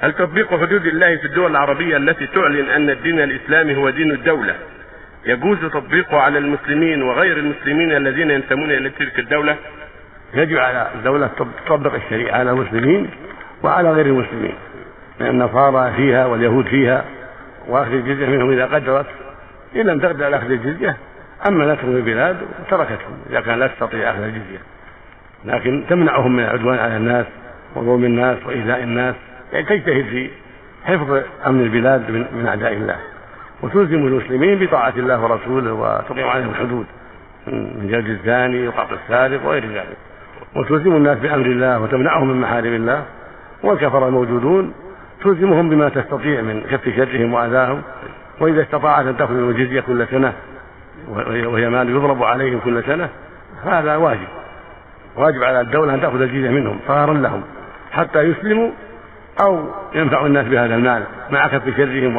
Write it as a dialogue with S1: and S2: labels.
S1: هل تطبيق حدود الله في الدول العربية التي تعلن أن الدين الإسلامي هو دين الدولة يجوز تطبيقه على المسلمين وغير المسلمين الذين ينتمون إلى تلك الدولة؟
S2: يجب على الدولة تطبق الشريعة على المسلمين وعلى غير المسلمين من النصارى فيها واليهود فيها وأخذ الجزية منهم إذا قدرت إن لم تقدر على أخذ الجزية أمنتهم البلاد وتركتهم إذا كان لا تستطيع أخذ الجزية لكن تمنعهم من العدوان على الناس وظلم الناس وإيذاء الناس تجتهد في حفظ أمن البلاد من أعداء الله وتلزم المسلمين بطاعة الله ورسوله وتقيم عليهم الحدود من جلد الزاني وقطع السارق وغير ذلك. وتلزم الناس بأمر الله وتمنعهم من محارم الله. والكفر الموجودون تلزمهم بما تستطيع من كف شرهم وأذاهم. وإذا استطاعت أن تأخذ الجزية كل سنة وهي مال يضرب عليهم كل سنة فهذا واجب. واجب على الدولة أن تأخذ الجزية منهم صغارا لهم حتى يسلموا أو ينفع الناس بهذا المال مع كف شرهم